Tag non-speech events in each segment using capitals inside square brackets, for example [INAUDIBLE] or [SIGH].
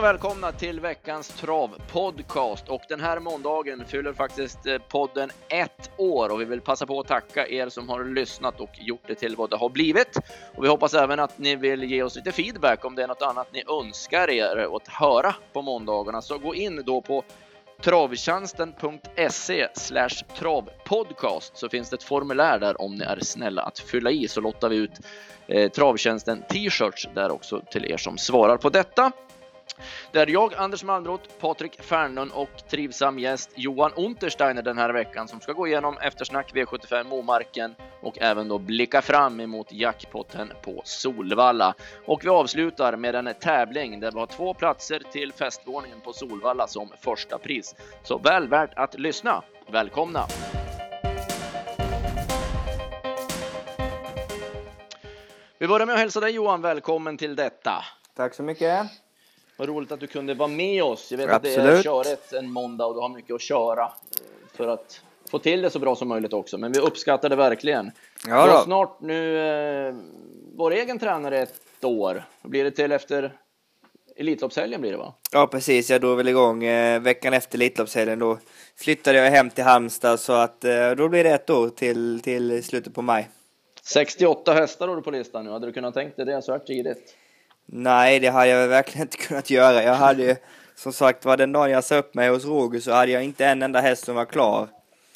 och välkomna till veckans travpodcast och den här måndagen fyller faktiskt eh, podden ett år och vi vill passa på att tacka er som har lyssnat och gjort det till vad det har blivit. Och vi hoppas även att ni vill ge oss lite feedback om det är något annat ni önskar er att höra på måndagarna. Så gå in då på travtjänsten.se travpodcast så finns det ett formulär där om ni är snälla att fylla i så lottar vi ut eh, Travtjänsten t-shirts där också till er som svarar på detta. Där jag, Anders Malmroth, Patrik Fernlund och trivsam gäst Johan Untersteiner den här veckan som ska gå igenom eftersnack V75 Momarken och även då blicka fram emot jackpotten på Solvalla. Och vi avslutar med en tävling där vi har två platser till festvåningen på Solvalla som första pris. Så väl värt att lyssna. Välkomna! Vi börjar med att hälsa dig Johan välkommen till detta. Tack så mycket. Vad roligt att du kunde vara med oss. Jag vet Absolut. att det är körigt en måndag och du har mycket att köra för att få till det så bra som möjligt också. Men vi uppskattar det verkligen. Ja, du har snart nu eh, vår egen tränare ett år. Blir det till efter Elitloppshelgen blir det va? Ja precis, jag drog väl igång eh, veckan efter Elitloppshelgen. Då flyttade jag hem till Halmstad så att eh, då blir det ett år till, till slutet på maj. 68 hästar har du på listan nu. Hade du kunnat tänka dig det så här tidigt? Nej, det hade jag verkligen inte [LAUGHS] kunnat göra. Jag hade ju, som sagt var, den dagen jag sa upp mig hos Roger så hade jag inte en enda häst som var klar.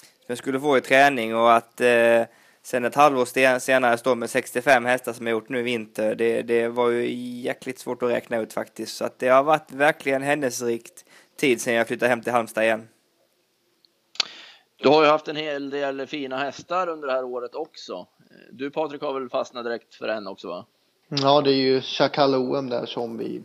Som jag skulle få i träning och att eh, sen ett halvår senare stå med 65 hästar som jag gjort nu i vinter, det, det var ju jäkligt svårt att räkna ut faktiskt. Så att det har varit verkligen händelserikt tid sedan jag flyttade hem till Halmstad igen. Du har ju haft en hel del fina hästar under det här året också. Du Patrik har väl fastnat direkt för en också va? Ja, det är ju Chakal OM där som vi,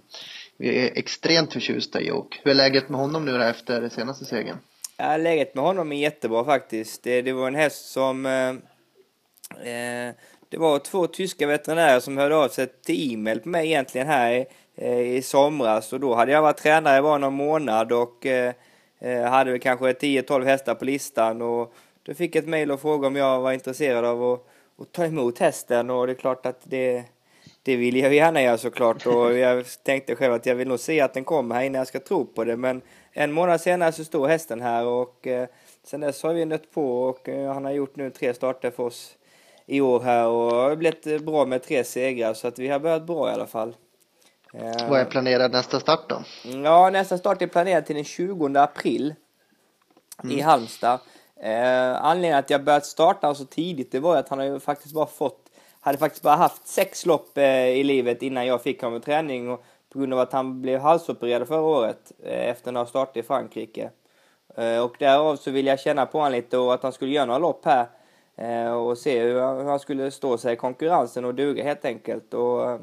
vi är extremt förtjusta i. Och hur är läget med honom nu efter senaste segern? Ja, läget med honom är jättebra faktiskt. Det, det var en häst som... Eh, eh, det var två tyska veterinärer som hörde av sig till e-mail på mig egentligen här eh, i somras. Och då hade jag varit tränare bara någon månad och eh, eh hade väl kanske 10-12 hästar på listan. Och då fick jag ett mejl och frågade om jag var intresserad av att, att ta emot hästen. Och det är klart att det det vill jag gärna göra såklart och jag tänkte själv att jag vill nog se att den kommer här innan jag ska tro på det. Men en månad senare så står hästen här och eh, sen dess har vi nött på och eh, han har gjort nu tre starter för oss i år här och det har blivit bra med tre segrar så att vi har börjat bra i alla fall. Eh, Vad är planerad nästa start då? Ja, nästa start är planerad till den 20 april mm. i Halmstad. Eh, anledningen att jag börjat starta så tidigt det var att han har ju faktiskt bara fått hade faktiskt bara haft sex lopp eh, i livet innan jag fick honom i träning och på grund av att han blev halsopererad förra året eh, efter några starter i Frankrike. Eh, och därav så ville jag känna på honom lite och att han skulle göra några lopp här eh, och se hur han skulle stå sig i konkurrensen och duga helt enkelt. Och eh,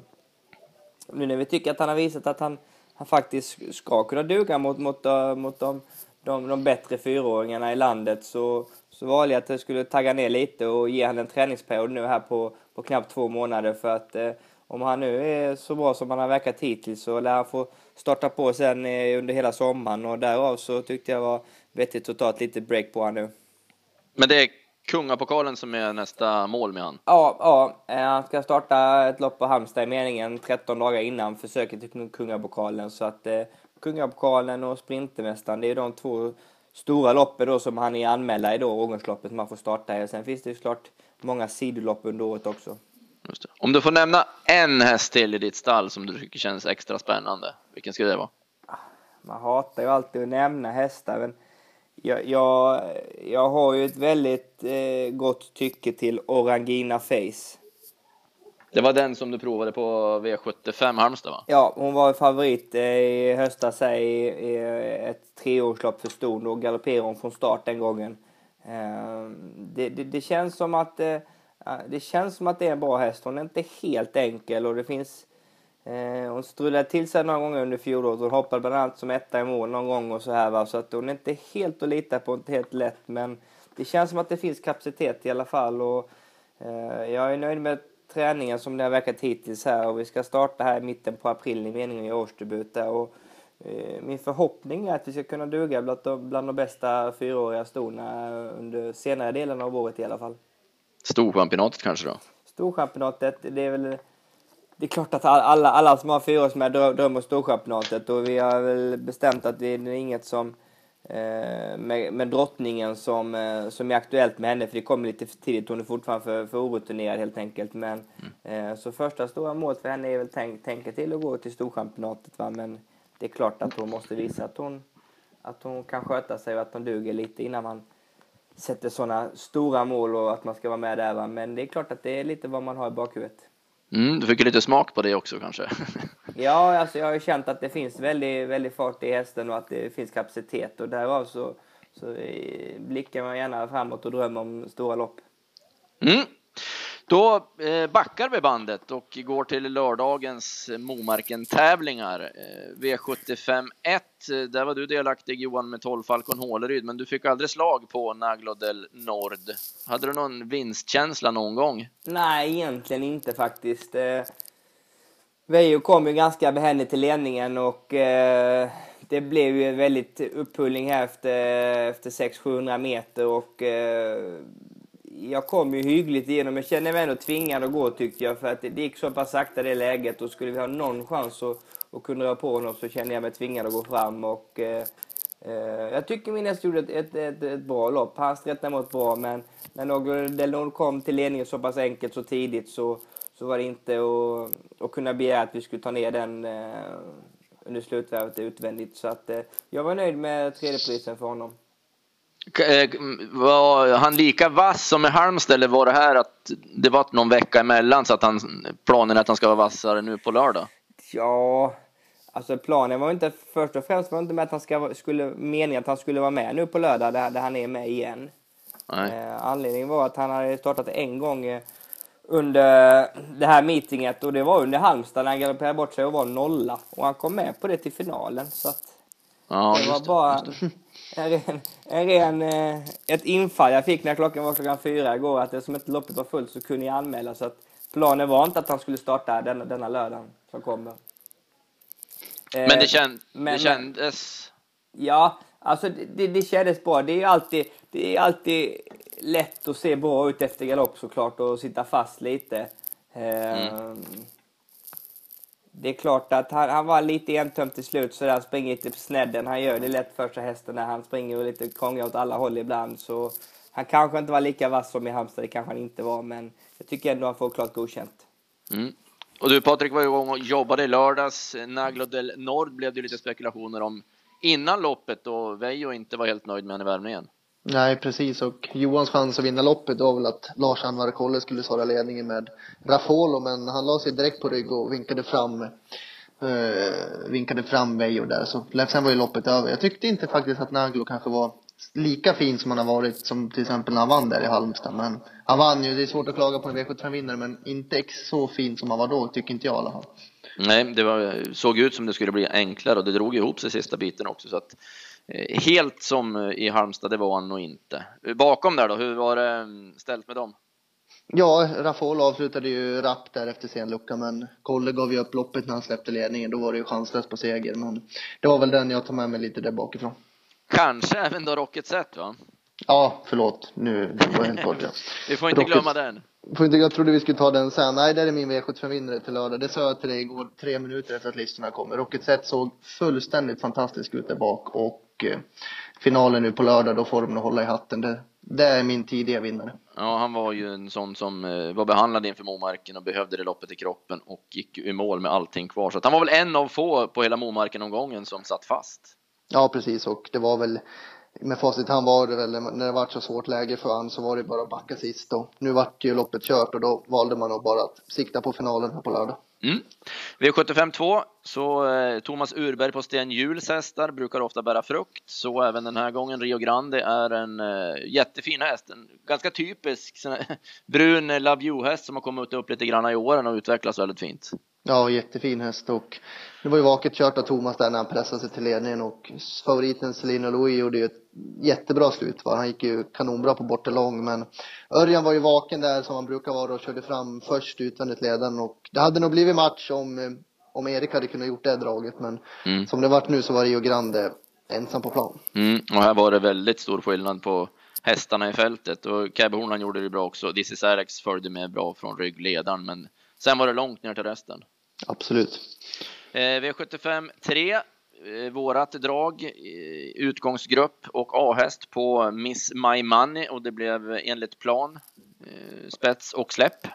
nu när vi tycker att han har visat att han, han faktiskt ska kunna duga mot, mot, eh, mot de, de, de bättre fyraåringarna i landet så, så valde jag att jag skulle tagga ner lite och ge honom en träningsperiod nu här på, på knappt två månader för att eh, om han nu är så bra som han har verkat hittills så lär han få starta på sen eh, under hela sommaren och därav så tyckte jag var vettigt att ta ett litet break på honom nu. Men det är Kungapokalen som är nästa mål med han? Ja, ja, eh, han ska starta ett lopp på Halmstad i meningen 13 dagar innan försöket till Kungapokalen så att eh, Kungapokalen och Sprintermästaren det är de två stora loppen då som han är anmälda i då, Årgångsloppet man får starta i. Sen finns det ju såklart många sidolopp under året också. Om du får nämna en häst till i ditt stall som du tycker känns extra spännande, vilken skulle det vara? Man hatar ju alltid att nämna hästar, men jag, jag, jag har ju ett väldigt eh, gott tycke till Orangina Face. Det var den som du provade på V75 Halmstad va? Ja, hon var favorit eh, i höstas i, i ett treårslopp för ston. Då galopperade hon från start den gången. Ehm, det, det, det, känns som att eh, det känns som att det är en bra häst. Hon är inte helt enkel och det finns eh, hon strulade till sig några gånger under fjolåret. Hon hoppade bland annat som etta i mål någon gång och så här va. Så att hon är inte helt att lita på, inte helt lätt. Men det känns som att det finns kapacitet i alla fall. Och, eh, jag är nöjd med träningen som det har verkat hittills här och vi ska starta här i mitten på april i meningen i årsdebut där. Och, eh, min förhoppning är att vi ska kunna duga bland de, bland de bästa fyraåriga stona under senare delen av året i alla fall. Storchampionatet kanske då? Storchampionatet, det är väl det är klart att alla, alla som har fyraårsmed drömmer Storchampionatet och vi har väl bestämt att det är inget som eh, med, med drottningen som, eh, som är aktuellt med henne, för det kommer lite för tidigt. Hon är fortfarande för, för orutinerad helt enkelt. Men, mm. eh, så första stora målet för henne är väl tänk, tänka till att gå till Storchampionatet. Va? Men det är klart att hon måste visa att hon, att hon kan sköta sig och att hon duger lite innan man sätter sådana stora mål och att man ska vara med där. Va? Men det är klart att det är lite vad man har i bakhuvudet. Mm, du fick lite smak på det också kanske? [LAUGHS] ja, alltså jag har ju känt att det finns väldigt, väldigt fart i hästen och att det finns kapacitet och därav så, så blickar man gärna framåt och drömmer om stora lopp. Mm. Då eh, backar vi bandet och går till lördagens eh, Momarken-tävlingar. Eh, V75 1, där var du delaktig Johan med 12 Falcon Håleryd, men du fick aldrig slag på Naglo del Nord. Hade du någon vinstkänsla någon gång? Nej, egentligen inte faktiskt. Veijo Vejo kom ju ganska behändigt till ledningen och det blev ju en väldigt upphullning här efter, efter 600-700 meter och jag kom ju hyggligt igenom. Jag kände mig ändå tvingad att gå tyckte jag. För att det gick så pass sakta det läget. Och skulle vi ha någon chans att, att kunna röra på honom så kände jag mig tvingad att gå fram. Och, eh, eh jag tycker min häst gjorde ett, ett, ett, ett, bra lopp. Han strättade mot bra. Men när någon kom till ledningen så pass enkelt så tidigt så, så var det inte att, att kunna begära att vi skulle ta ner den eh, under slutvärvet utvändigt. Så att, eh, jag var nöjd med tredjeprisen för honom. Eh, var han lika vass som i Halmstad eller var det här att det var någon vecka emellan så att han, planen är att han ska vara vassare nu på lördag? Ja, alltså planen var inte först och främst var inte med att han ska, skulle, meningen att han skulle vara med nu på lördag där, där han är med igen. Eh, anledningen var att han hade startat en gång eh, under det här meetinget och det var under Halmstad när han galopperade bort sig och var nolla och han kom med på det till finalen så att ja, det var det, bara en ren, en ren, eh, ett infall jag fick när klockan var klockan fyra igår att eftersom inte loppet var fullt så kunde jag anmäla så att planen var inte att han skulle starta denna, denna lördagen som kommer. Men det, eh, känd, men, det kändes? Ja, alltså det, det kändes bra. Det är alltid, det är alltid lätt att se bra ut efter galopp såklart och sitta fast lite. Mm. Det är klart att han, han var lite entömd till slut så han springer lite typ på snedden. Han gör det lätt för sig hästen när han springer och lite krånglar åt alla håll ibland. Så han kanske inte var lika vass som i Halmstad, det kanske han inte var, men jag tycker ändå han får klart godkänt. Mm. Och du Patrik var igång och jobbade i lördags. Naglo del Nord blev det lite spekulationer om innan loppet och Veijo inte var helt nöjd med henne i värmningen. Nej, precis. Och Johans chans att vinna loppet var väl att Lars Anwar Kolle skulle svara ledningen med Raffolo men han la sig direkt på rygg och vinkade fram eh, vinkade fram Veijo där. Så sen var ju loppet över. Jag tyckte inte faktiskt att Naglo kanske var lika fin som han har varit som till exempel när han vann där i Halmstad. Men han vann ju. Det är svårt att klaga på en V75-vinnare, men inte så fin som han var då, tycker inte jag i alla fall. Nej, det var, såg ut som det skulle bli enklare och det drog ihop sig sista biten också. Så att helt som eh, i Halmstad, det var han nog inte. Bakom där då, hur var det mm, ställt med dem? Ja, Rafal avslutade ju rapp där efter sen lucka, men Kolle gav ju upp loppet när han släppte ledningen. Då var det ju chanslöst på seger, men det var väl den jag tar med mig lite där bakifrån. Kanske även då Rocket Set va? Ja, förlåt. Nu var helt bort. Ja. [LAUGHS] Vi får inte Rocket, glömma den. Får inte, jag trodde vi skulle ta den sen. Nej, det är min V75-vinnare till lördag. Det sa jag till dig igår, tre minuter efter att listorna kommer. Rocket Set såg fullständigt fantastisk ut där bak och och eh, finalen nu på lördag, då får de att hålla i hatten. Det, det är min tidiga vinnare. Ja, han var ju en sån som eh, var behandlad inför Momarken och behövde det loppet i kroppen och gick i mål med allting kvar. Så han var väl en av få på hela Momarken-omgången som satt fast. Ja, precis. Och det var väl med facit han var det väl, när det var så svårt läge för han så var det bara att backa sist och nu vart ju loppet kört och då valde man att bara att sikta på finalen här på lördag. Mm. V75 så eh, Thomas Urberg på Sten Juhls hästar brukar ofta bära frukt, så även den här gången. Rio Grande är en eh, jättefin häst, en ganska typisk sån [LAUGHS] brun You-häst som har kommit upp lite grann i åren och utvecklats väldigt fint. Ja, jättefin häst och det var ju vaket kört av Thomas där när han pressade sig till ledningen och favoriten Celina Louis gjorde ju ett jättebra slut va. Han gick ju kanonbra på bortre lång men Örjan var ju vaken där som han brukar vara och körde fram först utvändigt ledaren och det hade nog blivit match om, om Erik hade kunnat gjort det draget men mm. som det vart nu så var Rio Grande ensam på plan. Mm, och här var det väldigt stor skillnad på hästarna i fältet och Cabbe Horn gjorde det bra också. Is Alex följde med bra från ryggledaren men Sen var det långt ner till resten. Absolut. Eh, V75 3, eh, vårat drag, eh, utgångsgrupp och A-häst på Miss My Money och det blev enligt plan spets och släpp.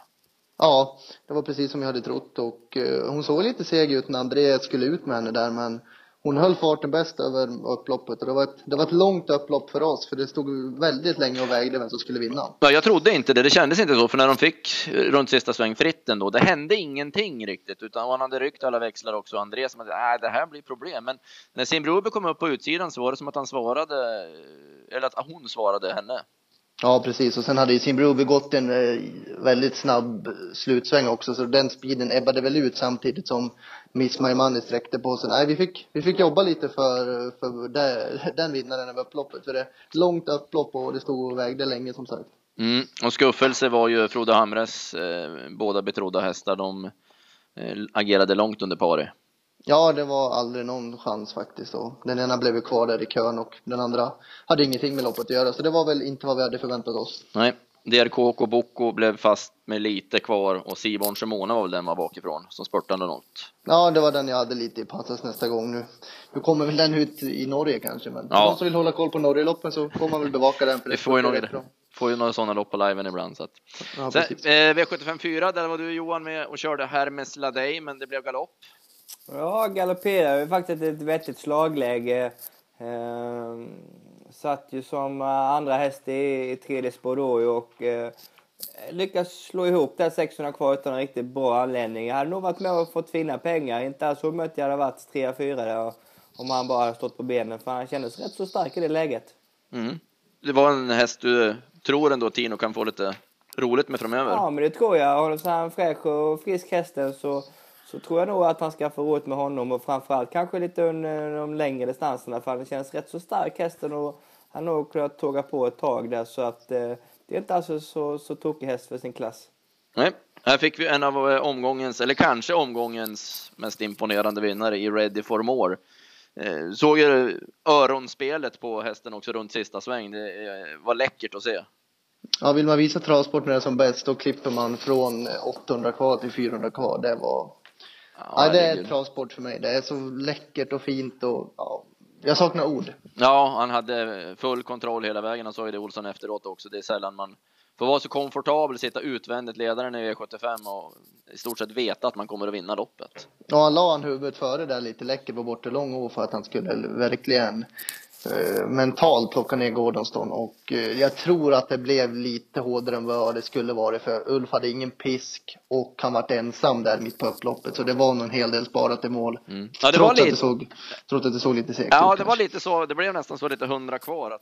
Ja, det var precis som jag hade trott och hon såg lite seg ut när André skulle ut med henne där men hon höll farten bäst över upploppet och det var, ett, det var ett långt upplopp för oss för det stod väldigt länge och vägde vem som skulle vinna. Ja, jag trodde inte det. Det kändes inte så, för när de fick runt sista sväng fritt ändå, det hände ingenting riktigt, utan han hade ryckt alla växlar också. Andreas som att äh, det här blir problem. Men när Simbrobe kom upp på utsidan så var det som att han svarade, eller att hon svarade henne. Ja, precis. Och sen hade ju Simbrobe gått en eh, väldigt snabb slutsväng också, så den speeden ebbade väl ut samtidigt som Miss My Money sträckte på sig. Nej, vi fick, vi fick jobba lite för, för det, den vinnaren över upploppet. För det är långt upplopp och det stod och vägde länge som sagt. Mm. Och skuffelse var ju Frode Hamres eh, båda betrodda hästar. De eh, agerade långt under pari. Ja, det var aldrig någon chans faktiskt. Och den ena blev ju kvar där i kön och den andra hade ingenting med loppet att göra. Så det var väl inte vad vi hade förväntat oss. Nej, DRK och Bocco blev fast med lite kvar och Sivon Shimona var väl den var bakifrån som spurtade något. Ja, det var den jag hade lite i passas nästa gång nu. Nu kommer väl den ut i Norge kanske, men Ja. någon som vill hålla koll på Norgeloppen så får man väl bevaka den. För Vi det får ju, några, får ju några sådana lopp på liven ibland. Så att. Ja, Sen, eh, V75 4, där var du Johan med och körde Hermes Ladej, men det blev galopp. Ja, galopperade faktiskt ett vettigt slagläge. Eh, satt ju som eh, andra häst i, i tredje spår då och eh, lyckas slå ihop där 600 kvar utan en riktigt bra anledning. Jag hade nog varit med och fått fina pengar. Inte alls så mycket jag hade varit 3-4 där om han bara hade stått på benen för han kändes rätt så stark i det läget. Mm. Det var en häst du tror ändå Tino kan få lite roligt med framöver. Ja, men det tror jag. Håller han fräsch och frisk hästen så, så tror jag nog att han ska få roligt med honom och framförallt kanske lite under de längre distanserna för han känns rätt så stark hästen och han har nog kunnat tåga på ett tag där så att eh, det är inte alls så, så tokig häst för sin klass. Nej, här fick vi en av eh, omgångens, eller kanske omgångens mest imponerande vinnare i Ready for More. Eh, Såg ju öronspelet på hästen också runt sista sväng. Det eh, var läckert att se. Ja, vill man visa travsport när det är som bäst då klipper man från 800 kvar till 400 kvar. Det var... Ja, det är travsport för mig. Det är så läckert och fint och ja, jag saknar ord. Ja, han hade full kontroll hela vägen. Han sa ju det Olsson efteråt också. Det är sällan man får vara så komfortabel, sitta utvändigt ledaren i V75 och i stort sett veta att man kommer att vinna loppet. Ja, han la han huvudet före där lite läckert på bortre lång för att han skulle verkligen eh, mentalt plocka ner Gordonston och eh, jag tror att det blev lite hårdare än vad det skulle varit för Ulf hade ingen pisk och han vart ensam där mitt på upploppet så det var nog en hel del sparat i mål. Mm. Ja, det trots, var att lite, det såg, trots att det såg lite segt ja, ut det var lite så. Det blev nästan så lite hundra kvar. Att,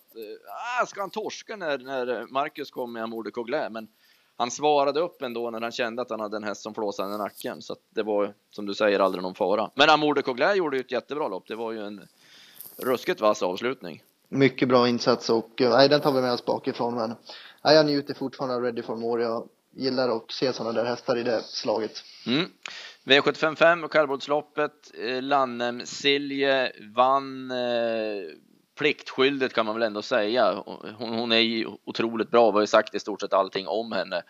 ah, ska han torska när, när Marcus kom med Amour de Couglet? Men han svarade upp ändå när han kände att han hade en häst som flåsade i nacken. Så att det var, som du säger, aldrig någon fara. Men Amour de Couglet gjorde ju ett jättebra lopp. Det var ju en ruskigt vass avslutning. Mycket bra insats och eh, nej, den tar vi med oss bakifrån men nej, jag njuter fortfarande av Ready for More. Jag gillar att se sådana där hästar i det slaget. Mm. V755 och kallblodsloppet. Eh, Lannem Silje vann eh, pliktskyldigt kan man väl ändå säga. Hon, hon är ju otroligt bra. Vi har ju sagt i stort sett allting om henne.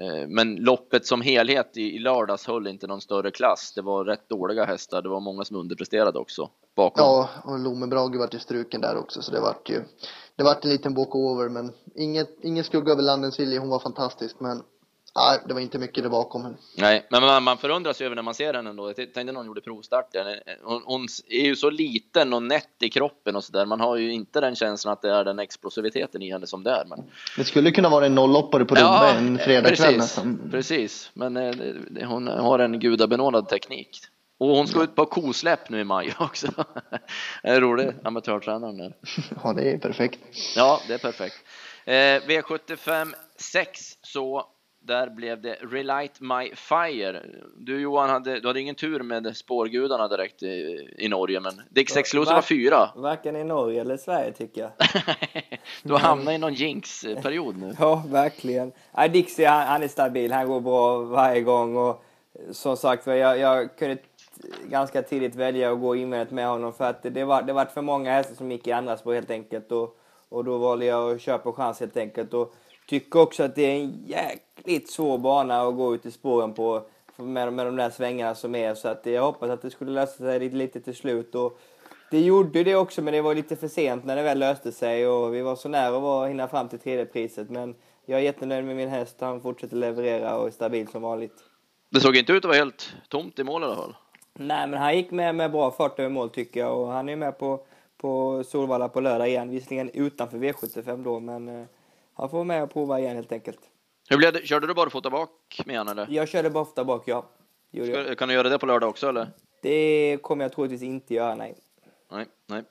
Eh, men loppet som helhet i, lördags höll inte någon större klass. Det var rätt dåliga hästar. Det var många som underpresterade också bakom. Ja, och Lome Brage var ju struken där också så det vart ju det vart en liten walkover men inget, ingen skugga över Landens Silje, hon var fantastisk men nej, det var inte mycket där bakom. Nej, men man, man förundras ju över när man ser henne ändå. Jag tänkte när hon gjorde provstarten. Hon, hon är ju så liten och nätt i kroppen och så där. Man har ju inte den känslan att det är den explosiviteten i henne som det är. Men... Det skulle kunna vara en nolloppare på Rubbe en fredagkväll precis, nästan. Precis, men eh, det, det, hon har en gudabenådad teknik. Och hon ska ut på kosläpp nu i maj [LAUGHS] också. Det är roligt, amatörtränaren där. [LAUGHS] Ja, det är perfekt. Ja, det är perfekt. Eh, V75 6 så där blev det Relight My Fire. Du Johan, hade, du hade ingen tur med spårgudarna direkt i, i Norge, men Dix Exclusive var fyra. Varken i Norge eller Sverige tycker jag. [LAUGHS] du har hamnat i någon jinx-period nu. [LAUGHS] Ja, verkligen. Ja, Dixie, han, han är stabil. Han går bra varje gång. Och som sagt jag, jag kunde ganska tidigt välja att gå invändigt med honom för att det var, det var för många hästar som gick i andra spår helt enkelt. Och, och då valde jag att köpa chans helt enkelt. Och tycker också att det är en jäkligt svår bana att gå ut i spåren på. med, med de där svängarna som är. Så att jag hoppas att det skulle lösa sig lite, till slut. Och det gjorde det också, men det var lite för sent när det väl löste sig. Och vi var så nära att hinna fram till tredje priset. Men jag är jättenöjd med min häst. Han fortsätter leverera och är stabil som vanligt. Det såg inte ut att vara helt tomt i mål i alla fall. Nej, men han gick med med bra fart över mål tycker jag. Och han är med på, på Solvalla på lördag igen. Visserligen utanför V75 då, men eh, han får vara med och prova igen helt enkelt. Hur blev det? Körde du bara fota bak med han eller? Jag körde bara ofta bak, ja. Jag. Kan du göra det på lördag också eller? Det kommer jag troligtvis inte göra, nej. Nej, nej.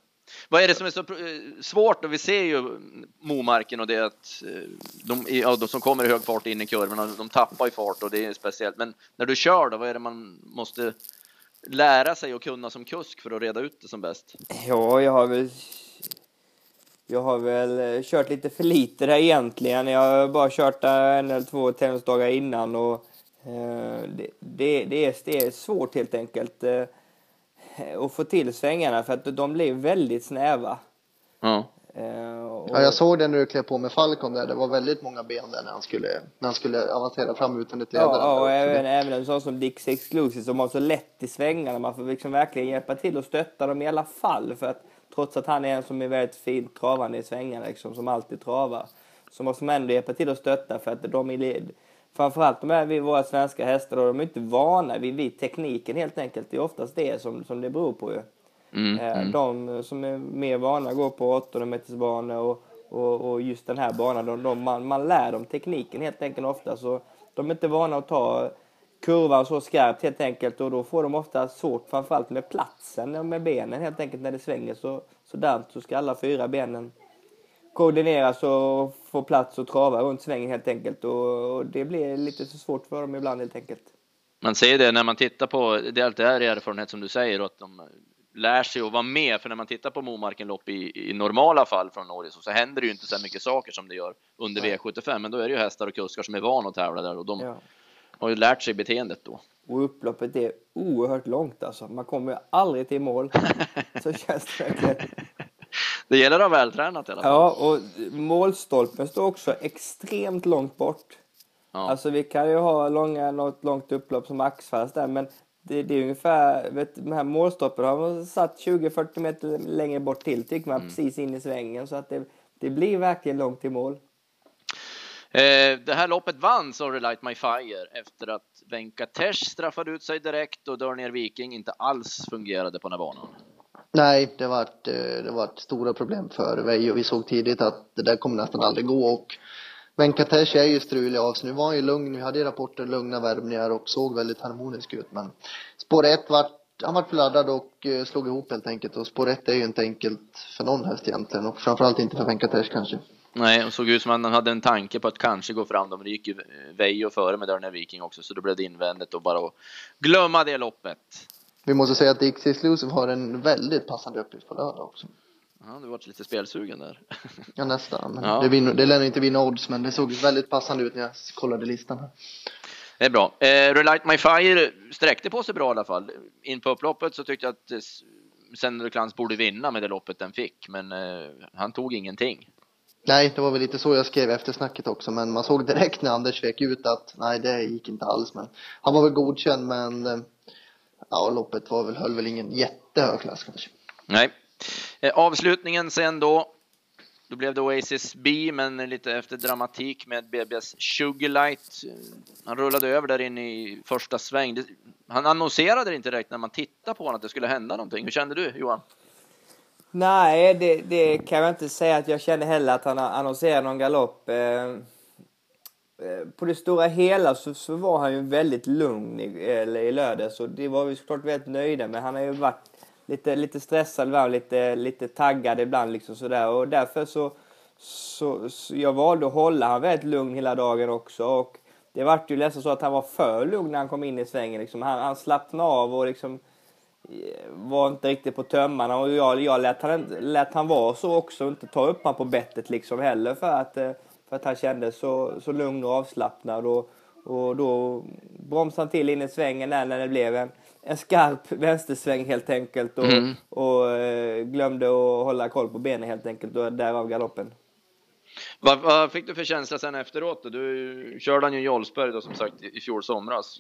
Vad är det som är så eh, svårt? Och vi ser ju Momarken och det att eh, de, ja, de som kommer i hög fart in i kurvorna, de tappar i fart och det är speciellt. Men när du kör då, vad är det man måste lära sig och kunna som kusk för att reda ut det som bäst? Ja, jag har väl jag har väl eh, kört lite för lite där egentligen. Jag har bara kört där en eller två tävlingsdagar innan och eh, det, det, det, är, det är svårt helt enkelt eh, att få till svängarna för att de blir väldigt snäva. Ja. Och... Ja, jag såg det när du klev på med Falcon där. Det var väldigt många ben där när han skulle, när han skulle avancera fram utan ett ledare. Ja, och även, även en sån som Dix Exclusive som har så lätt i svängarna. Man får liksom verkligen hjälpa till och stötta dem i alla fall. För att trots att han är en som är väldigt fint travande i svängarna, liksom, som alltid travar, så måste man ändå hjälpa till och stötta för att de är Framförallt de här våra svenska hästar, de är inte vana vid, vid tekniken helt enkelt. Det är oftast det som, som det beror på ju. Mm, eh, mm. De som är mer vana går på 800 meters banor och, och, och, just den här banan, de, de, man, man lär dem tekniken helt enkelt ofta. Så de är inte vana att ta kurvan så skarpt helt enkelt och då får de ofta svårt framförallt med platsen med benen helt enkelt. När det svänger så, så så ska alla fyra benen koordineras och få plats och trava runt svängen helt enkelt. Och, och det blir lite så svårt för dem ibland helt enkelt. Man ser det när man tittar på, det är allt det här erfarenhet som du säger att de lär sig att vara med, för när man tittar på Momarkenlopp i, i normala fall från Norge så, så händer det ju inte så mycket saker som det gör under V75, men då är det ju hästar och kuskar som är vana att tävla där och de ja. Har ju lärt sig beteendet då. Och upploppet är oerhört långt alltså. Man kommer aldrig till mål. [LAUGHS] så känns det verkligen. Det gäller att ha vältränat i alla fall. Ja, och målstolpen står också extremt långt bort. Ja. Alltså vi kan ju ha långa, något långt upplopp som Axfalls där, men det, det, är ungefär, vet, den här målstolpen har man satt 20-40 meter längre bort till, tycker man, mm. precis in i svängen. Så att det, det blir verkligen långt till mål. Eh, det här loppet vann Sorry Light My Fire efter att Venkatesh straffade ut sig direkt och Dörner Viking inte alls fungerade på den här banan. Nej, det var eh, det var ett stora problem för Veijo. Vi såg tidigt att det där kommer nästan aldrig gå och Venkatesh är ju strulig av sig. Nu var han ju lugn, vi hade ju rapporter lugna värmningar och såg väldigt harmonisk ut men spår 1, vart han vart laddad och eh, slog ihop helt enkelt och spår 1 är ju inte enkelt för någon häst egentligen och framförallt inte för Venkatesh kanske. Nej, och såg ut som att han hade en tanke på att kanske gå fram. De gick ju Veijo före med Dörner Viking också, så då blev det invändigt och bara att glömma det loppet. Vi måste säga att Dixie Exclusive har en väldigt passande uppgift på lördag också. Ja, du varit lite spelsugen där. [LAUGHS] ja, nästan. Ja. Det, vinner, det lär inte vinna odds, men det såg väldigt passande ut när jag kollade listan här. Det är bra. Eh, Relight My Fire sträckte på sig bra i alla fall. In på upploppet så tyckte jag att eh, Sender Klans borde vinna med det loppet den fick, men eh, han tog ingenting. Nej, det var väl lite så jag skrev efter snacket också, men man såg direkt när Anders vek ut att nej, det gick inte alls. Men han var väl godkänd, men eh, ja, loppet var väl, höll väl ingen jättehög klass kanske. Nej. Eh, avslutningen sen då. Då blev det Oasis B, men lite efter dramatik med BBS Sugarlight. Eh, han rullade över där inne i första sväng. Han annonserade inte direkt när man tittade på honom att det skulle hända någonting. Hur kände du Johan? Nej, det, det kan jag inte säga att jag känner heller att han annonserade någon galopp. Eh, eh, på det stora hela så, så var han ju väldigt lugn i, i lördags och det var vi såklart väldigt nöjda med. Han har ju varit lite, lite stressad ibland, lite, lite taggad ibland liksom sådär och därför så, så, så jag valde att hålla han väldigt lugn hela dagen också och det vart ju nästan så att han var för lugn när han kom in i svängen liksom. Han, han slappnade av och liksom eh, var inte riktigt på tömmarna och jag, jag lät, han, lät han vara så också, inte ta upp han på bettet liksom heller för att eh, för att han kändes så, så lugn och avslappnad. Och, och då bromsade han till in i svängen när, när det blev en, en skarp vänstersväng helt enkelt. Och, mm. och eh, glömde att hålla koll på benen helt enkelt. Och därav galoppen. Vad, vad fick du för känsla sen efteråt? Du körde han ju Jarlsberg då som sagt i fjol somras.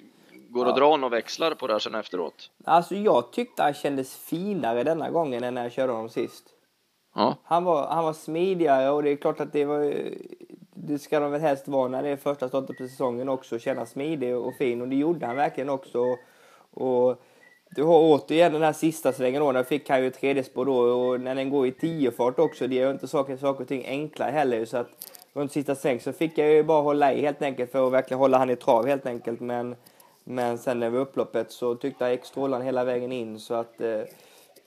Går det att dra några växlar på det här sen efteråt? Alltså jag tyckte han kändes finare denna gången än när jag körde honom sist. Ja. Han var, han var smidigare och det är klart att det var det ska de väl helst vara när det är första starten på säsongen också, känna smidig och fin och det gjorde han verkligen också. Och du har återigen den här sista svängen då, där fick han ju tredje spår då och när den går i tio fart också, det gör inte saker, saker och ting enkla heller. Så att runt sista sväng så fick jag ju bara hålla i helt enkelt för att verkligen hålla han i trav helt enkelt. Men men sen över upploppet så tyckte jag gick strålande hela vägen in. Så att eh,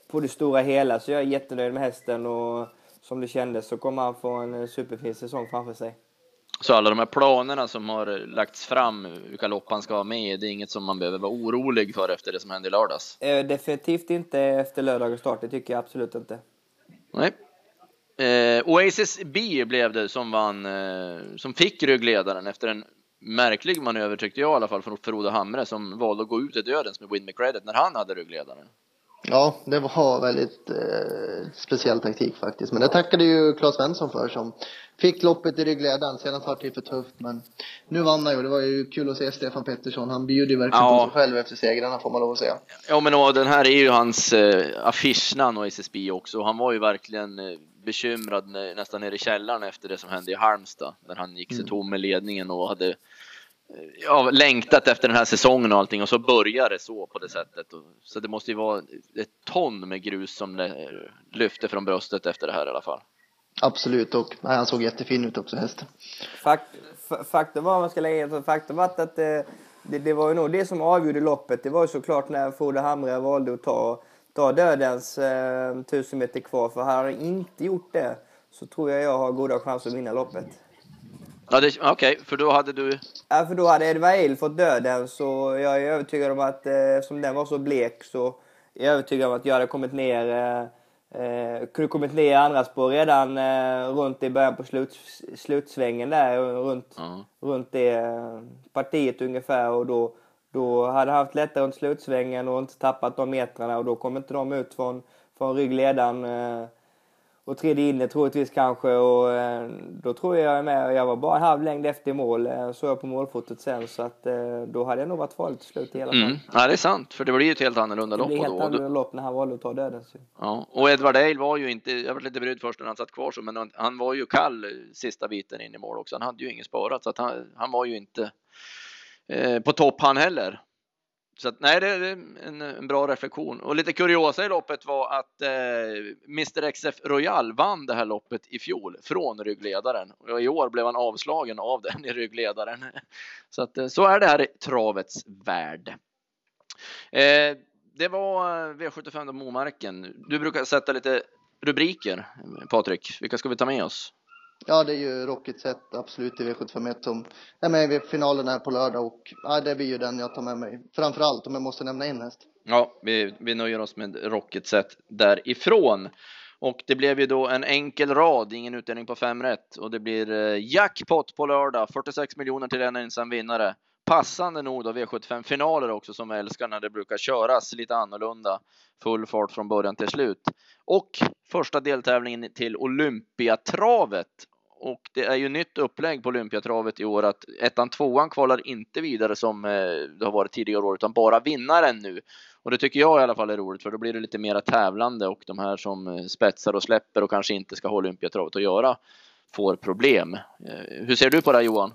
på det stora hela så jag är jättenöjd med hästen och som det kändes så kommer han få en eh, superfin säsong framför sig. Så alla de här planerna som har lagts fram, vilka lopp han ska ha med, det är inget som man behöver vara orolig för efter det som hände i lördags? Eh, definitivt inte efter lördagens start, det tycker jag absolut inte. Nej. Eh, Oasis B blev det som vann, eh, som fick ryggledaren efter en märklig manöver tyckte jag i alla fall från Frode Hamre som valde att gå ut i dödens med Win McCredit när han hade ryggledaren. Ja, det var väldigt eh, speciell taktik faktiskt. Men det tackade ju Claes Svensson för som fick loppet i ryggledaren. Senast var det för tufft men nu vann han ju. Det var ju kul att se Stefan Pettersson. Han bjuder ju verkligen ja. på sig själv efter segrarna får man lov att säga. Ja men och den här är ju hans eh, affischnamn och SSB också. Han var ju verkligen eh, bekymrad nästan nere i källaren efter det som hände i Halmstad. När han gick sig mm. tom med ledningen och hade ja, längtat efter den här säsongen och allting och så börjar det så på det sättet. Så det måste ju vara ett ton med grus som lyfte från bröstet efter det här i alla fall. Absolut och nej, han såg jättefin ut också hästen. Fakt, faktum var, man ska lägga faktum var att det, det, det, var ju nog det som avgjorde loppet. Det var ju såklart när Frode Hamre valde att ta, ta dödens eh, tusen meter kvar. För hade han inte gjort det så tror jag jag har goda chanser att vinna loppet. Ja, Okej, okay, för då hade du? Ja, för då hade Edvard fått döden så jag är övertygad om att eh, som den var så blek så är jag övertygad om att jag hade kommit ner eh, eh, kunde kommit ner i andra spår redan eh, runt i början på slut, slutsvängen där runt, -huh. runt det eh, partiet ungefär och då då hade han haft lättare runt slutsvängen och inte tappat de metrarna och då kom inte de ut från, från ryggledaren eh, och tredje inne troligtvis kanske och eh, då tror jag jag är med. Jag var bara en halv längd efter mål eh, såg jag på målfotot sen så att eh, då hade jag nog varit farligt till slut i alla fall. Mm. Ja det är sant för det blir ju ett helt annorlunda lopp. Det blir helt annorlunda lopp när han valde att ta döden. Så. Ja och Edward Dale var ju inte, jag var lite brydd först när han satt kvar så men han var ju kall sista biten in i mål också. Han hade ju inget sparat så att han, han var ju inte eh, på topp han heller. Så att, nej, det är en, en, bra reflektion. Och lite kuriosa i loppet var att eh, Mr XF Royal vann det här loppet i fjol från ryggledaren. Och i år blev han avslagen av den i ryggledaren. [LAUGHS] Så att eh, så är det här i travets värld. Eh, det var eh, V75 Momarken. Du brukar sätta lite rubriker, Patrik. Vilka ska vi ta med oss? Ja, det är ju Rocket Set absolut i V751 som är med i finalen här på lördag och ja, det blir ju den jag tar med mig. framför allt om jag måste nämna en häst. Ja, vi, vi nöjer oss med Rocket Set därifrån. Och det blev ju då en enkel rad, ingen utdelning på fem rätt och det blir eh, jackpot på lördag, 46 miljoner till en ensam vinnare. Passande nog då V75 finaler också som jag älskar när det brukar köras lite annorlunda. Full fart från början till slut. Och första deltävlingen till Olympiatravet. Och det är ju nytt upplägg på Olympiatravet i år att ettan, tvåan kvalar inte vidare som eh, det har varit tidigare år utan bara vinnaren nu. Och det tycker jag i alla fall är roligt för då blir det lite mera tävlande och de här som eh, spetsar och släpper och kanske inte ska ha Olympiatravet att göra får problem. Eh, hur ser du på det här, Johan?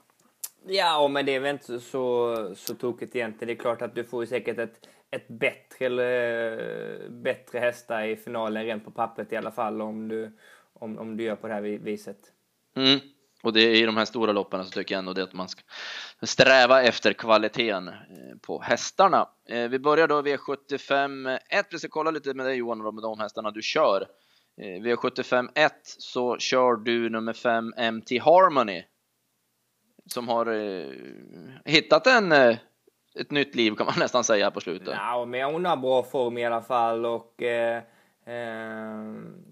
Ja, men det är väl inte så, så tokigt egentligen. Det är klart att du får säkert ett, ett bättre, eller, bättre hästar i finalen rent på pappret i alla fall om du, om, om du gör på det här viset. Mm. Och det är i de här stora loppen så tycker jag ändå det att man ska sträva efter kvaliteten eh, på hästarna. Eh, vi börjar då V75 1. Vi ska kolla lite med dig Johan med de hästarna du kör. V75 1 så kör du nummer 5 MT Harmony som har eh, hittat en, eh, ett nytt liv kan man [LAUGHS] nästan säga på slutet. Ja, men hon har bra form i alla fall och eh, eh,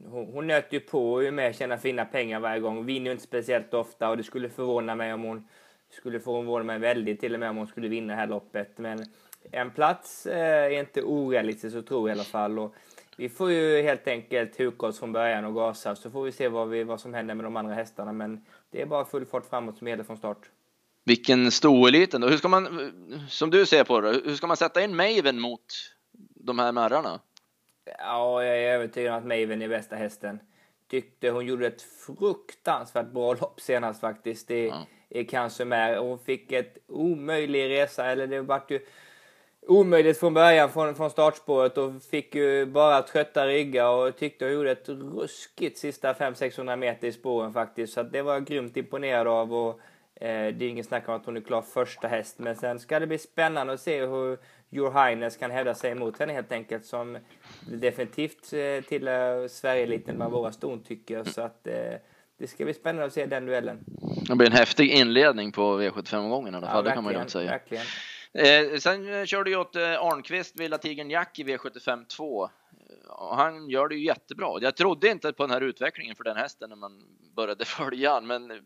hon, hon nöter ju på med tjänar fina pengar varje gång. Hon vinner ju inte speciellt ofta och det skulle förvåna mig om hon skulle förvåna mig väldigt till och med om hon skulle vinna det här loppet. Men en plats eh, är inte orealistiskt att tro i alla fall. Och vi får ju helt enkelt huka oss från början och gasa så får vi se vad, vi, vad som händer med de andra hästarna. Men det är bara full fart framåt som gäller från start. Vilken stoeliten då. Hur ska man, som du ser på det, hur ska man sätta in Maven mot de här märrarna? Ja, jag är övertygad om att Maven är bästa hästen. Tyckte hon gjorde ett fruktansvärt bra lopp senast faktiskt. Det ja. är kanske med. Hon fick ett omöjlig resa, eller det vart ju omöjligt från början från, från startspåret och fick ju bara trötta ryggar och tyckte hon gjorde ett ruskigt sista 500-600 meter i spåren faktiskt. Så det var jag grymt imponerad av och eh, det är ingen snack om att hon är klar första häst. Men sen ska det bli spännande att se hur Your Highness kan hävda sig mot henne helt enkelt som definitivt eh, tillhör Sverigeeliten vad våra ston tycker. Så att eh, det ska bli spännande att se den duellen. Det blir en häftig inledning på V75-gången i alla fall, ja, det kan man ju säga. Verkligen. Eh, sen eh, körde jag åt eh, Arnqvist, Villa Tigern Jack i V75 2. Eh, han gör det ju jättebra. Jag trodde inte på den här utvecklingen för den hästen när man började [LAUGHS] följa han, men eh,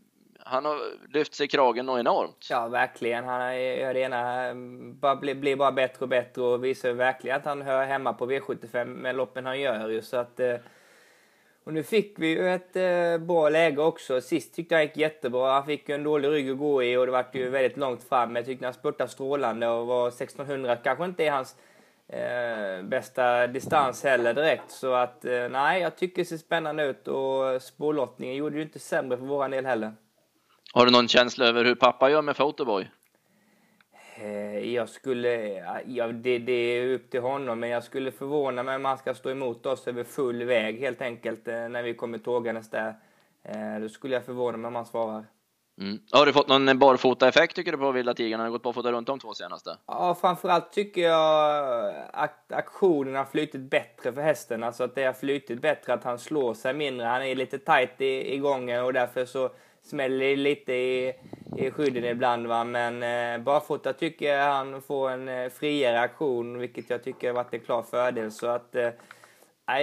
han har lyft sig i kragen och enormt. Ja, verkligen. Han gör det ena, bara blir, blir bara bättre och bättre och visar verkligen att han hör hemma på V75 med loppen han gör ju. Så att, eh, och nu fick vi ju ett eh, bra läge också. Sist tyckte jag gick jättebra. Han fick ju en dålig rygg att gå i och det var ju väldigt långt fram. Men jag tyckte han spurtade strålande och var 1600 kanske inte är hans eh, bästa distans heller direkt. Så att eh, nej, jag tycker det ser spännande ut och spårlottningen gjorde ju inte sämre för våran del heller. Har du någon känsla över hur pappa gör med Photoboy? Eh, jag skulle, ja, det, det, är upp till honom, men jag skulle förvåna mig om han ska stå emot oss över full väg helt enkelt eh, när vi kommer tågandes där. Eh, då skulle jag förvåna mig om han svarar. Mm. Har du fått någon barfota-effekt tycker du på Vilda Tigern? Har gått barfota runt de två senaste? Ja, framförallt tycker jag att aktionen har flytit bättre för hästen. Alltså att det har flytit bättre, att han slår sig mindre. Han är lite tight i, i gången och därför så smäller lite i, i skydden ibland. Va? Men eh, barfota tycker jag han får en eh, friare aktion, vilket jag tycker har varit en klar fördel. Så att eh,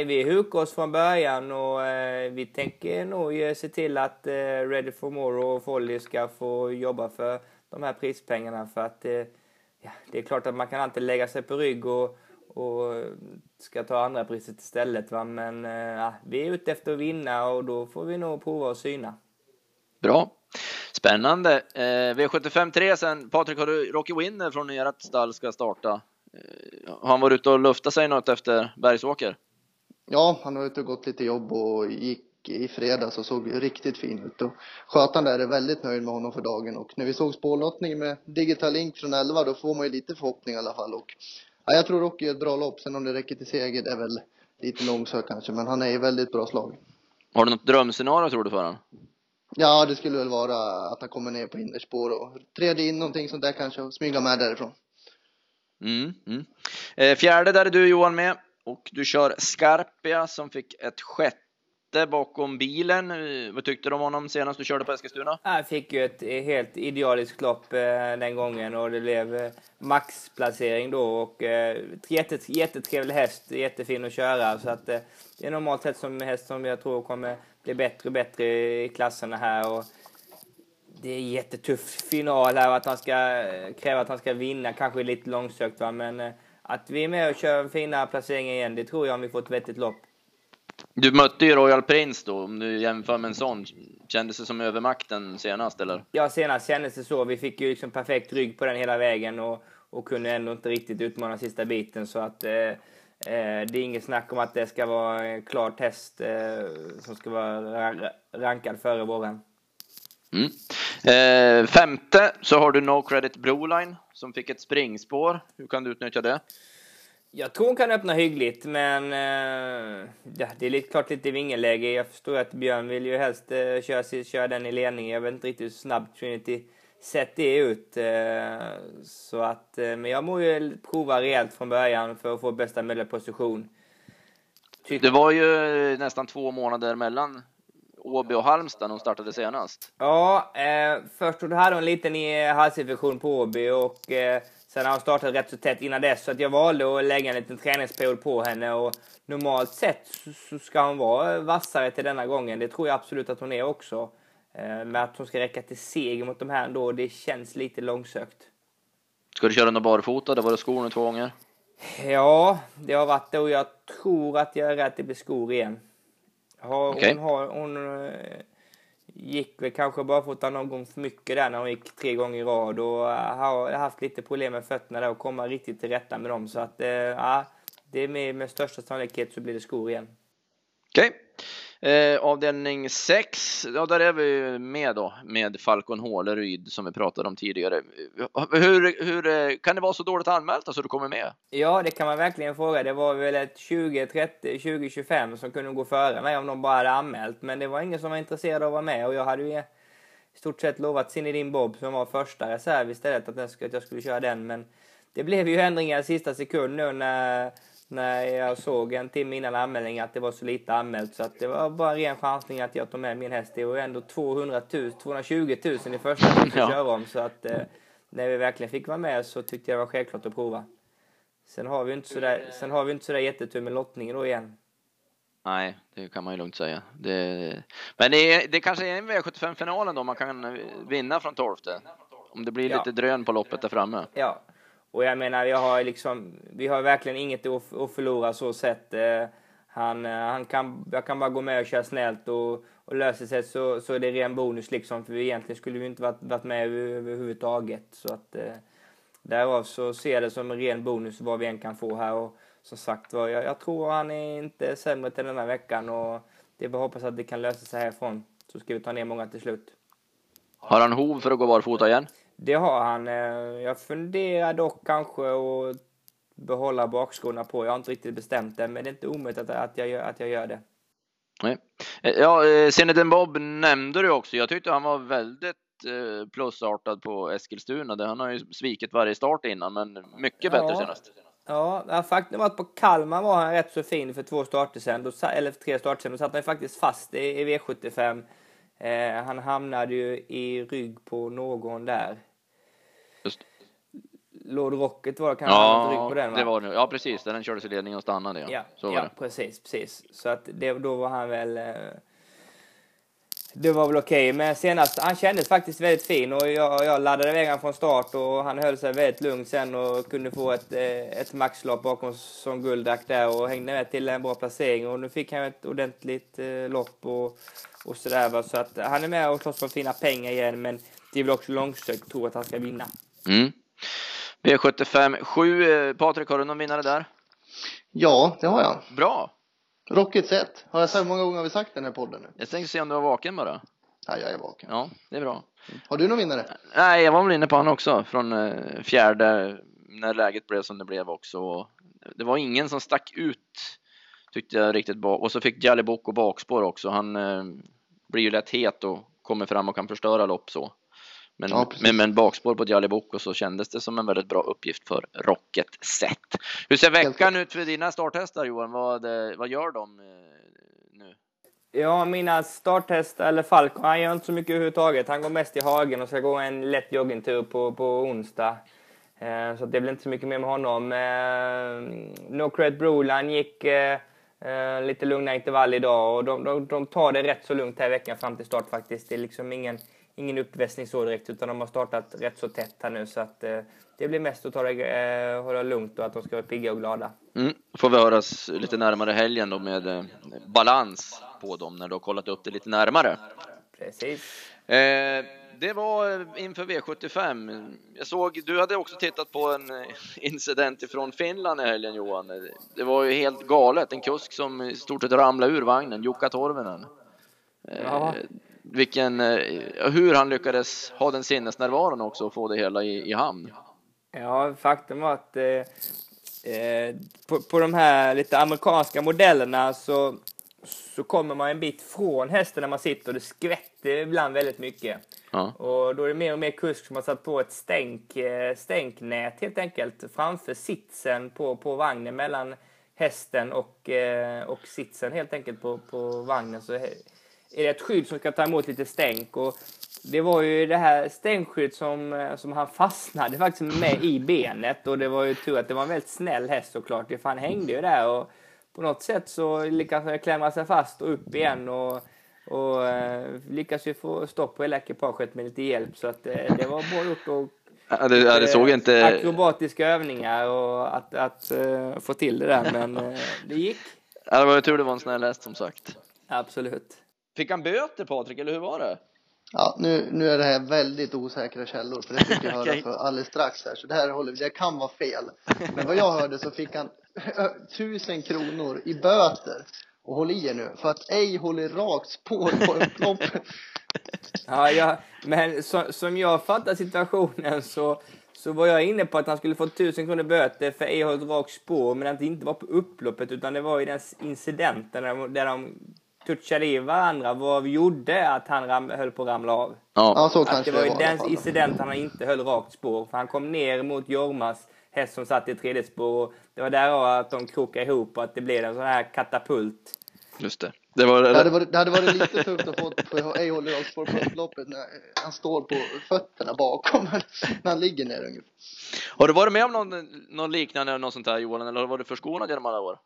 vi hukar oss från början och eh, vi tänker nog eh, se till att eh, Ready for More och Folly ska få jobba för de här prispengarna. För att eh, ja, det är klart att man kan alltid lägga sig på rygg och, och ska ta andra priset istället. Va? Men eh, vi är ute efter att vinna och då får vi nog prova att syna. Bra. Spännande. Eh, V75 3 sen. Patrik, har du Rocky Winner från ert stall ska starta? Eh, har han varit ute och luftat sig något efter Bergsåker? Ja, han har ute och gått lite jobb och gick i fredags och såg riktigt fin ut. Och skötaren där är väldigt nöjd med honom för dagen och när vi såg spårlottning med Digital Link från 11 då får man ju lite förhoppning i alla fall. Och, ja, jag tror Rocky är ett bra lopp, sen om det räcker till seger det är väl lite långsökt kanske, men han är i väldigt bra slag. Har du något drömscenario tror du för honom? Ja, det skulle väl vara att han kommer ner på innerspår och träder in någonting sånt där kanske och smyga med därifrån. Mm, mm. Eh, fjärde där är du Johan med och du kör Scarpia som fick ett sjätte bakom bilen. Eh, vad tyckte du om honom senast du körde på Eskilstuna? Jag fick ju ett helt idealiskt lopp eh, den gången och det blev maxplacering då och jättet, jättetrevlig häst, jättefin att köra så att det är normalt sett som häst som jag tror kommer bli bättre och bättre i klasserna här. Och det är jättetuff final här att han ska kräva att han ska vinna, kanske lite långsökt va, men eh, att vi är med och kör fina placeringar igen, det tror jag om vi får ett vettigt lopp. Du mötte ju Royal Prince då, om du jämför med en sån. Kändes det som övermakten senast eller? Ja, senast kändes det så. Vi fick ju liksom perfekt rygg på den hela vägen och, och kunde ändå inte riktigt utmana sista biten så att Eh, det är inget snack om att det ska vara en klar test eh, som ska vara rankad före våren. Mm. Eh, femte så har du No Credit Broline som fick ett springspår. Hur kan du utnyttja det? Jag tror hon kan öppna hyggligt, men eh, det är lite, klart lite vingeläge. Jag förstår att Björn vill ju helst eh, köra, köra den i ledning. Jag vet inte riktigt hur snabbt Trinity sett det ut. Eh, så att, eh, men jag må ju prova rejält från början för att få bästa möjliga position. Det var ju nästan två månader mellan Åby och Halmstad när hon startade senast. Ja, eh, först hade hon en liten halsinfektion på Åby och eh, sen har hon startat rätt så tätt innan dess. Så att jag valde att lägga en liten träningsperiod på henne och normalt sett så ska hon vara vassare till denna gången. Det tror jag absolut att hon är också. Eh, men att hon ska räcka till seger mot de här ändå, det känns lite långsökt. Ska du köra något barfota? Det var det skor nu två gånger? Ja, det har varit det och jag tror att jag är rätt. Det blir skor igen. Har, Okej. Hon, har, hon eh, gick väl kanske bara för att ta någon gång för mycket där när hon gick tre gånger i rad och eh, har haft lite problem med fötterna där och komma riktigt till rätta med dem. Så att, ja, det är med, med största sannolikhet så blir det skor igen. Okej. Eh, avdelning 6, ja där är vi med då med Falcon Håleryd som vi pratade om tidigare. Hur, hur eh, kan det vara så dåligt anmält så du kommer med? Ja, det kan man verkligen fråga. Det var väl ett 20, 30, 20, 25 som kunde gå före mig om de bara hade anmält. Men det var ingen som var intresserad av att vara med och jag hade ju i stort sett lovat Zinedine Bob som var första reserv istället att, att jag skulle köra den. Men det blev ju ändringar i sista sekund nu när, när jag såg en timme innan anmälningen att det var så lite anmält. Så att det var bara en ren chansning att jag tog med min häst. Det var ändå 200 000, 220 000 i första att Ja. köra om. Så att eh, när vi verkligen fick vara med så tyckte jag det var självklart att prova. Sen har vi inte sådär, sen har vi inte sådär jättetur med lottningen då igen. Nej, det kan man ju lugnt säga. Det, men det, är, det kanske är en V75-finalen då man kan vinna från 12. Om det blir Ja. lite drön på loppet där framme. Ja, och jag menar, jag har liksom, vi har verkligen inget att, förlora så sett. Eh, han, eh, han kan, jag kan bara gå med och köra snällt och, och löser sig så, så är det ren bonus liksom. För vi egentligen skulle vi inte varit, varit med överhuvudtaget. Så att eh, därav så ser jag det som en ren bonus vad vi än kan få här. Och som sagt var, jag, jag tror han är inte sämre till den här veckan och det är bara att hoppas att det kan lösa sig härifrån. Så ska vi ta ner många till slut. Har han hov för att gå barfota igen? Det har han. eh, Jag funderar dock kanske att behålla bakskorna på. Jag har inte riktigt bestämt det, men det är inte omöjligt att, att, jag, gör, att jag gör det. Nej. Eh, Ja, eh, Zinedine Bob nämnde du också. Jag tyckte han var väldigt eh, plusartad på Eskilstuna. Han har ju svikit varje start innan, men mycket bättre Ja. senast. Ja, faktum var att på Kalmar var han rätt så fin för två starter sen, då, eller tre starter sen. Då satt han faktiskt fast i, i V75. Eh, han hamnade ju i rygg på någon där. Just. Lord Rocket var kanske Ja, på den va? det var. Ja, precis. Den kördes i ledningen och stannade. Ja, Ja, så ja precis, precis. Så att det, då var han väl... Eh, det var väl okej, men senast, han kändes faktiskt väldigt fin och jag, jag laddade iväg honom från start och han höll sig väldigt lugn sen och kunde få ett, eh, ett maxlopp bakom som Guldak där och hängde med till en bra placering och nu fick han ett ordentligt eh, lopp och, och sådär va. Så att han är med och slåss för fina pengar igen men det är väl också långsökt tro att han ska vinna. Mm. V75 7. eh, Patrik, har du någon vinnare där? Ja, det har jag. Bra! Rocket set. Har jag sagt hur många gånger har vi sagt den här podden nu? Jag tänkte se om du var vaken bara. Ja, jag är vaken. Ja, det är bra. Har du någon vinnare? Nej, jag var väl inne på han också från eh, fjärde när läget blev som det blev också. Det var ingen som stack ut tyckte jag riktigt bak. Och så fick Jali Boko bakspår också. Han eh, blir ju lätt het och kommer fram och kan förstöra lopp så. Men, Ja, men, men bakspår på Jali Boko så kändes det som en väldigt bra uppgift för Rocket Set. Hur ser veckan ut för dina starthästar Johan? Vad, eh, vad gör de eh, nu? Ja, mina starthästar, eller Falcon, han gör inte så mycket överhuvudtaget. Han går mest i hagen och ska gå en lätt joggingtur på, på onsdag. Eh, så det blir inte så mycket mer med honom. Eh, no Credit Broline gick eh, eh, lite lugna intervall idag och de, de, de tar det rätt så lugnt här i veckan fram till start faktiskt. Det är liksom ingen, ingen uppväsning så direkt utan de har startat rätt så tätt här nu så att eh, det blir mest att ta det, eh, hålla lugnt och att de ska vara pigga och glada. Mm. Får vi höras lite närmare helgen då med eh, balans på dem när du har kollat upp det lite närmare. Precis. Eh, det var eh, inför V75. Jag såg, du hade också tittat på en eh, incident ifrån Finland i helgen Johan. Det var ju helt galet. En kusk som i stort sett ramlade ur vagnen, Jukka Torvinen. Ja. Vilken, eh, hur han lyckades ha den sinnesnärvaron också och få det hela i, i hamn. Ja, faktum var att eh, eh, på, på de här lite amerikanska modellerna så, så kommer man en bit från hästen när man sitter och det skvätter ibland väldigt mycket. Ja. Och då är det mer och mer kusk som har satt på ett stänk, eh, stänknät helt enkelt framför sitsen på, på vagnen mellan hästen och, och sitsen helt enkelt på, på vagnen. Så är det ett skydd som ska ta emot lite stänk. Och det var ju det här stänkskydd som, eh, som han fastnade faktiskt med i benet. Och det var ju tur att det var en väldigt snäll häst såklart. För han hängde ju där och på något sätt så lyckades han klämma sig fast och upp igen. Och, och eh, lyckas ju få stopp på hela ekipaget med lite hjälp. Så att, eh, det var bra gjort. Och Ja, det, ja, det såg inte... Akrobatiska övningar och att, att uh, få till det där, men uh, det gick. Ja, det var ju tur det var en snäll häst som sagt. Absolut. Fick han böter Patrik, eller hur var det? Ja, nu, nu är det här väldigt osäkra källor, för det fick jag [LAUGHS] höra för alldeles strax här, så det här håller, det kan vara fel. Men vad jag hörde så fick han [LAUGHS] tusen kronor i böter. Och håll i er nu, för att ej håller rakt spår på upploppet. [LAUGHS] ja, ja, men så, som jag fattar situationen så, så var jag inne på att han skulle få tusen kronor böter för ej hållit rakt spår, men att det inte var på upploppet utan det var i den incidenten där de, där de touchade i varandra vad gjorde att han ram, höll på att ramla av. Ja, ja så att kanske det var i den incidenten han inte höll rakt spår, för han kom ner mot Jormas häst som satt i tredje spår. Och det var där att de krokade ihop och att det blev en sån här katapult. Just det. Det, var, det, hade varit, det hade varit lite tufft att få för Ejholm rakt spår på upploppet när han står på fötterna bakom när han ligger ner ungefär. Har du varit med om någon, någon liknande något sånt här Johan, eller har du varit förskonad genom alla år?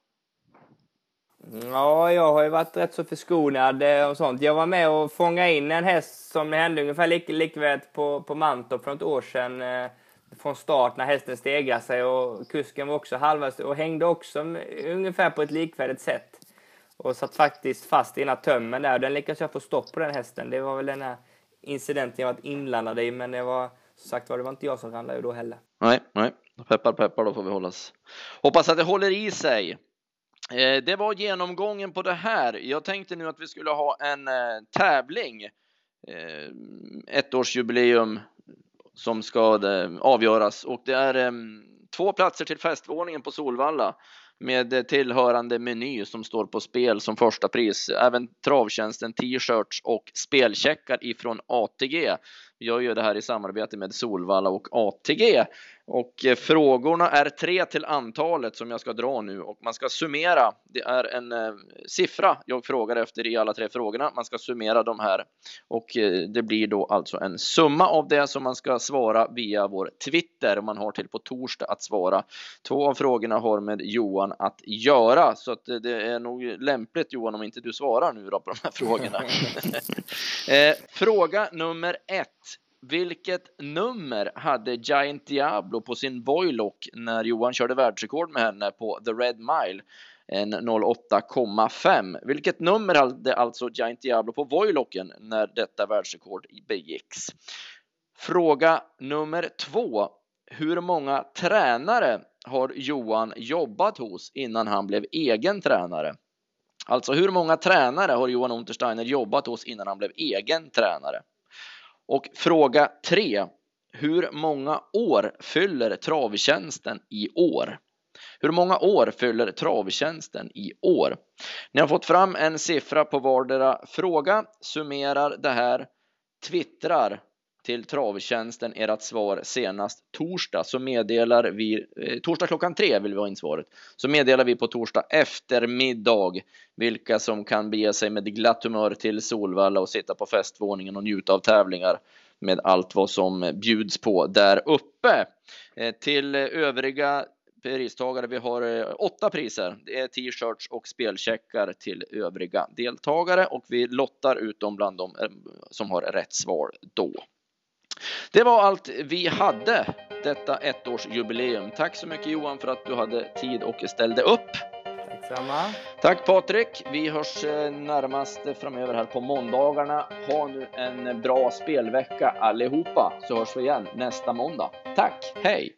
Ja, jag har ju varit rätt så förskonad eh, och sånt. Jag var med och fångade in en häst som hände ungefär lik, likvärt på, på Mantorp för något år sedan. Eh, från start när hästen stegrade sig och kusken var också halvvägs och hängde också ungefär på ett likvärdigt sätt. Och satt faktiskt fast i ena tömmen där. Den lyckades jag få stopp på den hästen. Det var väl den här incidenten jag varit inblandad i, men det var som sagt var, det var inte jag som ramlade ur då heller. Nej, nej. Peppar, peppar, då får vi hållas. Hoppas att det håller i sig. Eh, det var genomgången på det här. Jag tänkte nu att vi skulle ha en eh, tävling. Eh, ettårsjubileum som ska avgöras och det är två platser till festvåningen på Solvalla med tillhörande meny som står på spel som första pris. Även travtjänsten, t-shirts och spelcheckar ifrån ATG. Vi gör det här i samarbete med Solvalla och ATG och eh, frågorna är tre till antalet som jag ska dra nu och man ska summera. Det är en eh, siffra jag frågar efter i alla tre frågorna. Man ska summera de här och eh, det blir då alltså en summa av det som man ska svara via vår Twitter. Man har till på torsdag att svara. Två av frågorna har med Johan att göra så att det är nog lämpligt Johan om inte du svarar nu då på de här frågorna. [LAUGHS] [LAUGHS] fråga nummer ett. Vilket nummer hade Giant Diablo på sin Voilock när Johan körde världsrekord med henne på The Red Mile? En 08,5. Vilket nummer hade alltså Giant Diablo på Voilocken när detta världsrekord begicks? Fråga nummer två. Hur många tränare har Johan jobbat hos innan han blev egen tränare? Alltså hur många tränare har Johan Untersteiner jobbat hos innan han blev egen tränare? Och fråga 3. Hur många år fyller Travtjänsten i år? Hur många år fyller Travtjänsten i år? Ni har fått fram en siffra på vardera fråga, summerar det här, twittrar till Travtjänsten ert svar senast torsdag så meddelar vi, eh, torsdag klockan tre vill vi ha in svaret, så meddelar vi på torsdag eftermiddag vilka som kan bege sig med glatt humör till Solvalla och sitta på festvåningen och njuta av tävlingar med allt vad som bjuds på där uppe. Eh, till övriga pristagare, vi har eh, åtta priser. Det är t-shirts och spelcheckar till övriga deltagare och vi lottar ut dem bland dem eh, som har rätt svar då. Det var allt vi hade detta ettårsjubileum. Tack så mycket Johan för att du hade tid och ställde upp. Tack samma. Tack Patrik. Vi hörs eh, närmast framöver här på måndagarna. Ha nu en bra spelvecka allihopa så hörs vi igen nästa måndag. Tack, hej!